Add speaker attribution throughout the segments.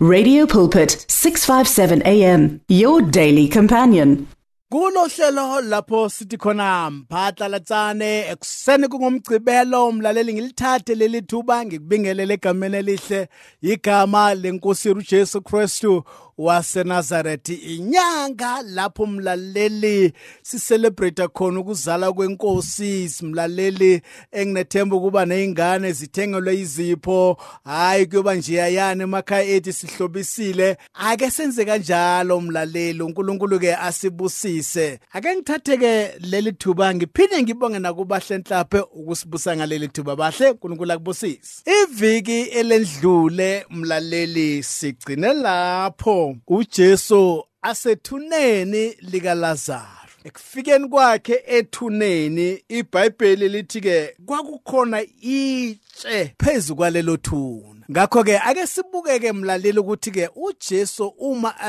Speaker 1: Radio Pulpit 657 AM your daily companion.
Speaker 2: Kulo hlelo lapho sithi khona mphatla latsane ekuseni kungomgcibelo umlaleli ngilithathe leli thuba ngikubingelele egameni elihle igama lenkosi uJesu Kristu waseNazaretha inyanga lapho umlaleli sicelebrate khona ukuzala kwenkosi simlaleli enginethemba ukuba nezingane zithengelwe izipho. Hayi kuyoba nje yayana emakhaya ethi sihlobisile. Ake senze kanjalo umlaleli uNkulunkulu ke asibusise. Ake ngithathe ke leli thuba ngiphinde ngibonge nakubahle nhlaphe ukusibusa ngaleli thuba. Bahle uNkulunkulu akubusise. Iviki elendlule umlaleli sigcine lapho. uJesu asethuneni likaLazaro ekufikeni kwakhe ethuneni iBhayibheli lithi ke kwakukhona itshe phezulu thuna ngakho ke ake sibuke ke mlaleli ukuthi ke uJesu uma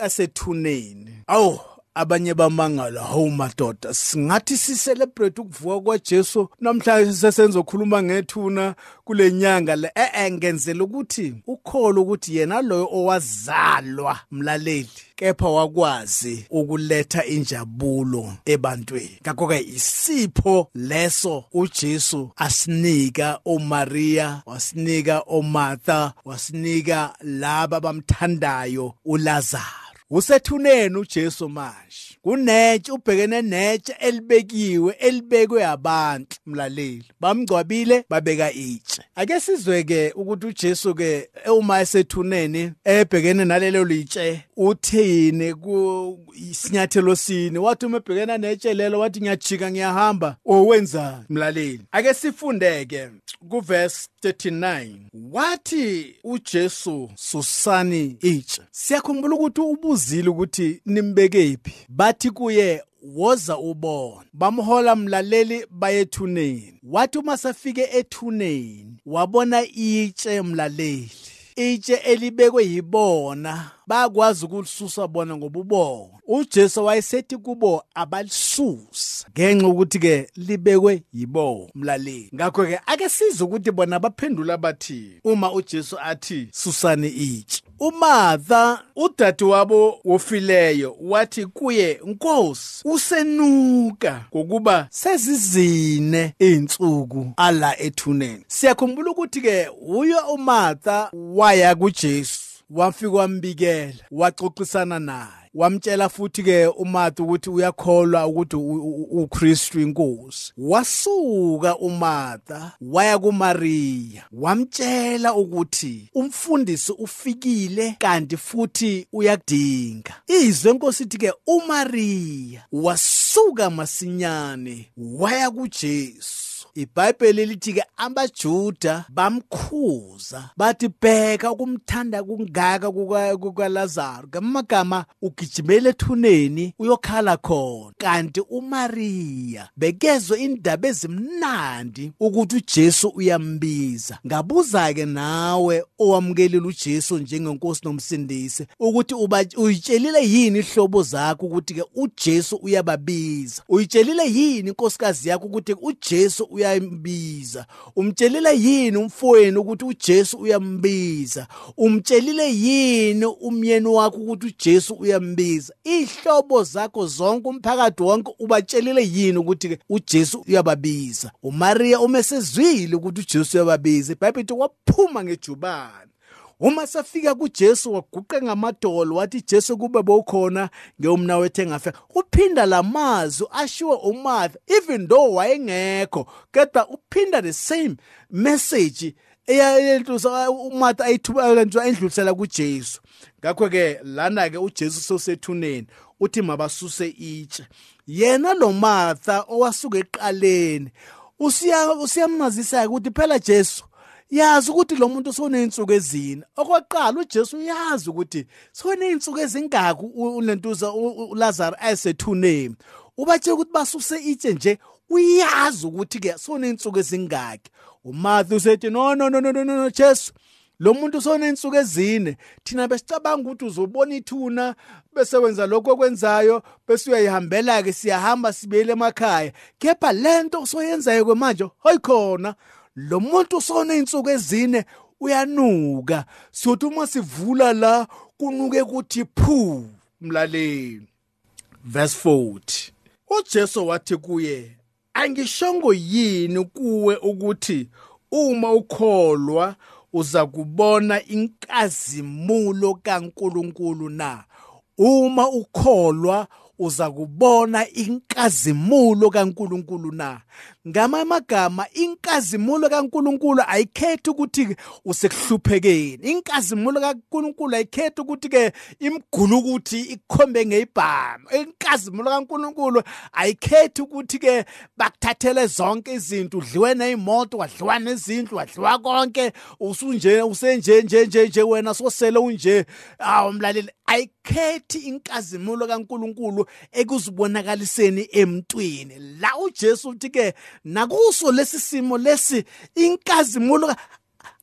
Speaker 2: asethuneni awu abanye bamangala hawu madoda singathi sicelebrate ukuvuka kwaJesu namhlanje sesenza ukukhuluma ngethuna kule nyanga le. Eh ngenzela ukuthi ukholo ukuthi yena loyo owazalwa mlaleli kepha wakwazi ukuletha injabulo ebantwini. Ngakho ke isipho leso uJesu asinika oMaria wasinika oMartha wasinika laba bamthandayo uLazarus usethuneni uJesu manje. Kunetshe ubhekene netshe elibekiwe elibekwe abantu mlaleli. Bamgcwabile babeka itshe. Ake sizwe ke ukuthi uJesu ke uma esethuneni ebhekene nalelo litshe uthini ku isinyathelo sini? Wathi uma ebhekena netshe lelo wathi ngiyajika ngiyahamba. Owenza mlaleli. Ake sifundeke kuverse 39 wathi uJesu susani itshe siyakhumbula ukuthi ubuzile ukuthi nimbekephi bathi kuye woza ubona bamhola mlaleli bayethuneni. Wathi uma safike ethuneni wabona itshe mlaleli. Itshe elibekwe yibona. Bakwazi ukulisusa bona ngobubona. uJesu wayesethi kubo abalisusa ngenxa ukuthi ke libekwe yibo mlaleli ngakho ke ake size ukuthi bona baphendula bathi uma uJesu athi susani itshe. uMartha udade wabo wofileyo wathi kuye Nkosi usenuka ngokuba sezizine izinsuku ala ethuneni. Siyakhumbula ukuthi ke uyo uMartha waya kuJesu wafika wambikela waxoxisana naye. Wamtshela futhi ke uMathu ukuthi uyakholwa ukuthi uKristu inkosi. Wasuka uMatha waya kuMaria wamtshela ukuthi umfundisi ufikile kanti futhi uyakudinga. Izwe inkosi ithi ke uMaria wasuka masinyane waya kuJesu. iBhayibheli lithi ke abaJuda bamkhuza bathi bheka ukumthanda kungaka kukaLazaro ngamagama ugijimele ethuneni uyokhala khona. Kanti uMaria bekezwe indaba ezimnandi ukuthi uJesu uyambiza. Ngabuza ke nawe owamkelile uJesu njengenkosi nomsindisi ukuthi uba uyitshelile yini ihlobo zakho ukuthi ke uJesu uyababiza? Uyitshelile yini inkosikazi yakho ukuthi uJesu uyambiza umtshelile yini umfowenu ukuthi uJesu uyambiza? Umtshelile yini umyeni wakho ukuthi uJesu uyambiza? Ihlobo zakho zonke umphakathi wonke ubatshelile yini ukuthi ke uJesu uyababiza? uMaria umesezwile ukuthi uJesu uyababiza iBhayibheli ithi waphuma ngejubane. Uma safika kuJesu waguqe ngamadolo wathi Jesu kube bowukhona ngeyomna wethe ngafika uphinda lamazwi ashiwe uMartha even though wayengekho kodwa uphinda the same message eyayentusa uMartha ayithuba lento endlulisela kuJesu. Ngakho ke lana ke uJesu sosethuneni uthi mabasuse itshe. Yena lo Martha owasuka eqaleni usiya usiyamazisa ukuthi phela Jesu yazi ukuthi lo muntu soneyinsuku ezine. Okwaqala uJesu uyazi ukuthi soneyinsuku ezingaki ulentuza uLazarus ayesethuneni. Ubatshela ukuthi basuse itshe nje uyazi ukuthi ke soneyinsuku ezingaki. uMartha usethi no no no no no no Jesu lo muntu soneyinsuku ezine. Thina besicabanga ukuthi uzobona ithuna bese wenza lokho okwenzayo bese uyayihambela ke siyahamba sibuyele emakhaya. Kepha lento soyenzayo manje hoyikhona lo muntu usona insuku ezine uyanuka. Sothi uma sivula la kunuke kuthi phu mlaleli. Verse 40 uJesu wathi kuye angishongo yini kuwe ukuthi uma ukholwa uza kubona inkazimulo kaNkuluNkulu na? Uma ukholwa uza kubona inkazimulo kaNkuluNkulu na? Ngamagama inkazimulo kaNkuluNkulu ayikhethi ukuthi usekuhluphekeni. Inkazimulo kaNkuluNkulu ayikhethi ukuthi ke imgulu ukuthi ikhombe ngeyibhama inkazimulo kaNkuluNkulu ayikhethi ukuthi ke bakuthathele zonke izinto udliwe nezimoto wadliwa nezindlu wadliwa konke. Usunje usenje nje nje nje wena sosele unje. Awumlaleli ayikhethi inkazimulo kaNkuluNkulu ekuzibonakaliseni emntwini. La uJesu uthi ke nakuso lesi simo lesi inkazimulo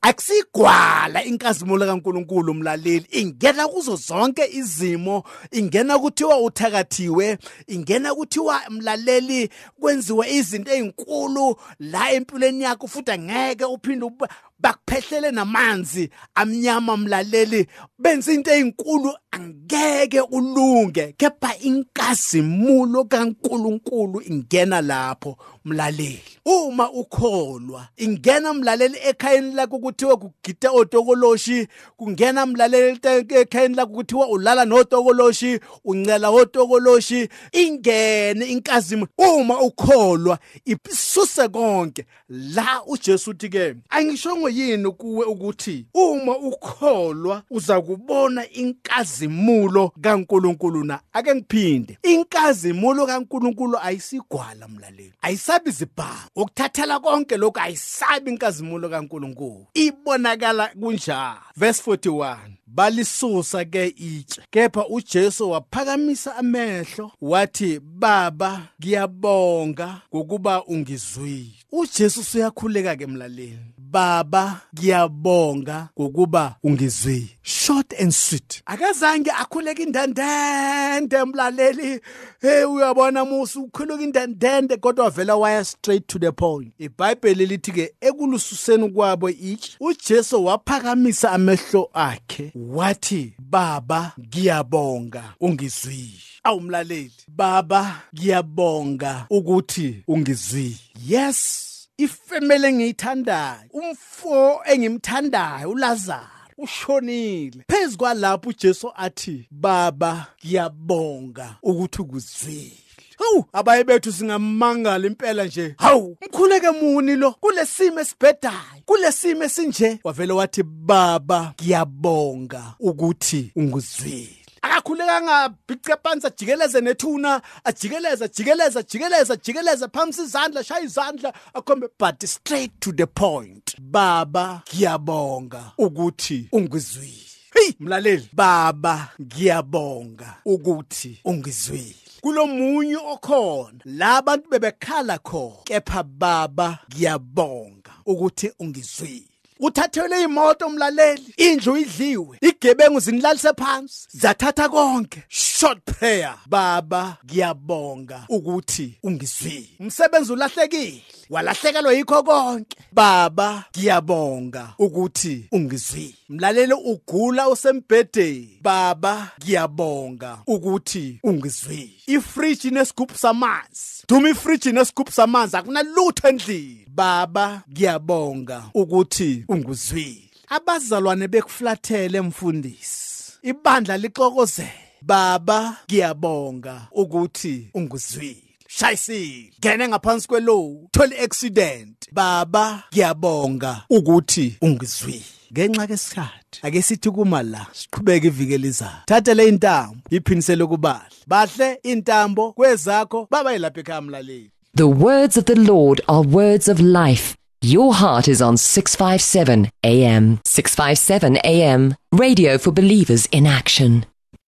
Speaker 2: akusigwala inkazimulo kaNkuluNkulu umlaleli ingena kuzo zonke izimo. Ingena kuthiwa uthakathiwe. Ingena kuthiwa mlaleli kwenziwe izinto ezinkulu la empilweni yakho futhi angeke uphinde bakuphehlele namanzi amnyama mlaleli. Benza into ezinkulu angeke ulunge kepha inkazimulo kaNkuluNkulu ingena lapho mlaleli. Uma ukholwa ingena mlaleli ekhayeni lakho kuthiwa kugida otokoloshi kungena mlaleli ekhayeni lakho kuthiwa ulala notokoloshi uncela otokoloshi ingene inkazimulo. Uma ukholwa isuse konke. La uJesu uthi ke angishongo yini kuwe ukuthi uma ukholwa uza kubona inkazimulo kaNkuluNkulu na? Ake ngiphinde. Inkazimulo kaNkuluNkulu ayisigwala mlaleli. Ayisabi zibhamu. Ukuthathela konke lokho ayisabi inkazimulo kaNkuluNkulu. Ibonakala kunjalo. Verse 41 balisusa ke itshe. Kepha uJesu waphakamisa amehlo wathi baba ngiyabonga ngokuba ungizwile. uJesu uyakhuleka ke mlaleli. Baba ngiyabonga ngokuba ungizwile short and sweet. Akazange akhuleka indandende mlaleli. Hey uyabona musu ukhuleka indandende kodwa wavela waya straight to the point. iBhayibheli lithi ke ekulususeni kwabo itshe uJesu waphakamisa amehlo akhe. Wathi baba ngiyabonga ungizwile awumlaleli baba ngiyabonga ukuthi ungizwile yes. Ifemele engiyithandayo umfo engimthandayo uLazaro ushonile phezu kwalapho uJesu athi baba ngiyabonga ukuthi ukuzwile Hawu abaye bethu singamangala impela nje. Hawu mkhuleke muni lo kulesimo esibhedayo. Kulesimo esinje wavele wathi baba ngiyabonga ukuthi ungizwile. Akakhuleka ngabhice phansi ajikeleze nethuna ajikeleza jikeleza jikeleza jikeleza phamsi izandla shaya izandla akhombe but straight to the point. Baba ngiyabonga ukuthi ungizwile. Hey mlaleli. Baba ngiyabonga ukuthi ungizwile. Kulomunye okhona la abantu bebekhala khona kepha baba ngiyabonga ukuthi ungizwile. Uthathelwe imoto umlaleli indlu idliwe igebengu zinilalise phansi zathatha konke. Short prayer baba ngiyabonga ukuthi ungizwile. Umsebenzi ulahlekile walahlekelwa yikho konke. Baba ngiyabonga ukuthi ungizwile mlaleli ugula usembhedeni baba ngiyabonga ukuthi ungizwile ifridge nesigubhu samanzi. Duma ifridge nesigubhu samanzi akunalutho endlini. Baba ngiyabonga ukuthi ungizwile abazalwane bekuflathele mfundisi. Ibandla lixokozela baba ngiyabonga ukuthi ungizwile shayisile ngene ngaphansi kwelo thola accident baba ngiyabonga ukuthi ungizwile ngenxa kesikhathi ake sithi kuma la siqhubeke ivike lizayo thathe le intambo iphinisele kubadla bahle intambo kwezakho baba yilapha ekhaya mlaleli
Speaker 3: The words of the Lord are words of life. Your heart is on 657 AM. 657 AM. Radio for believers in action.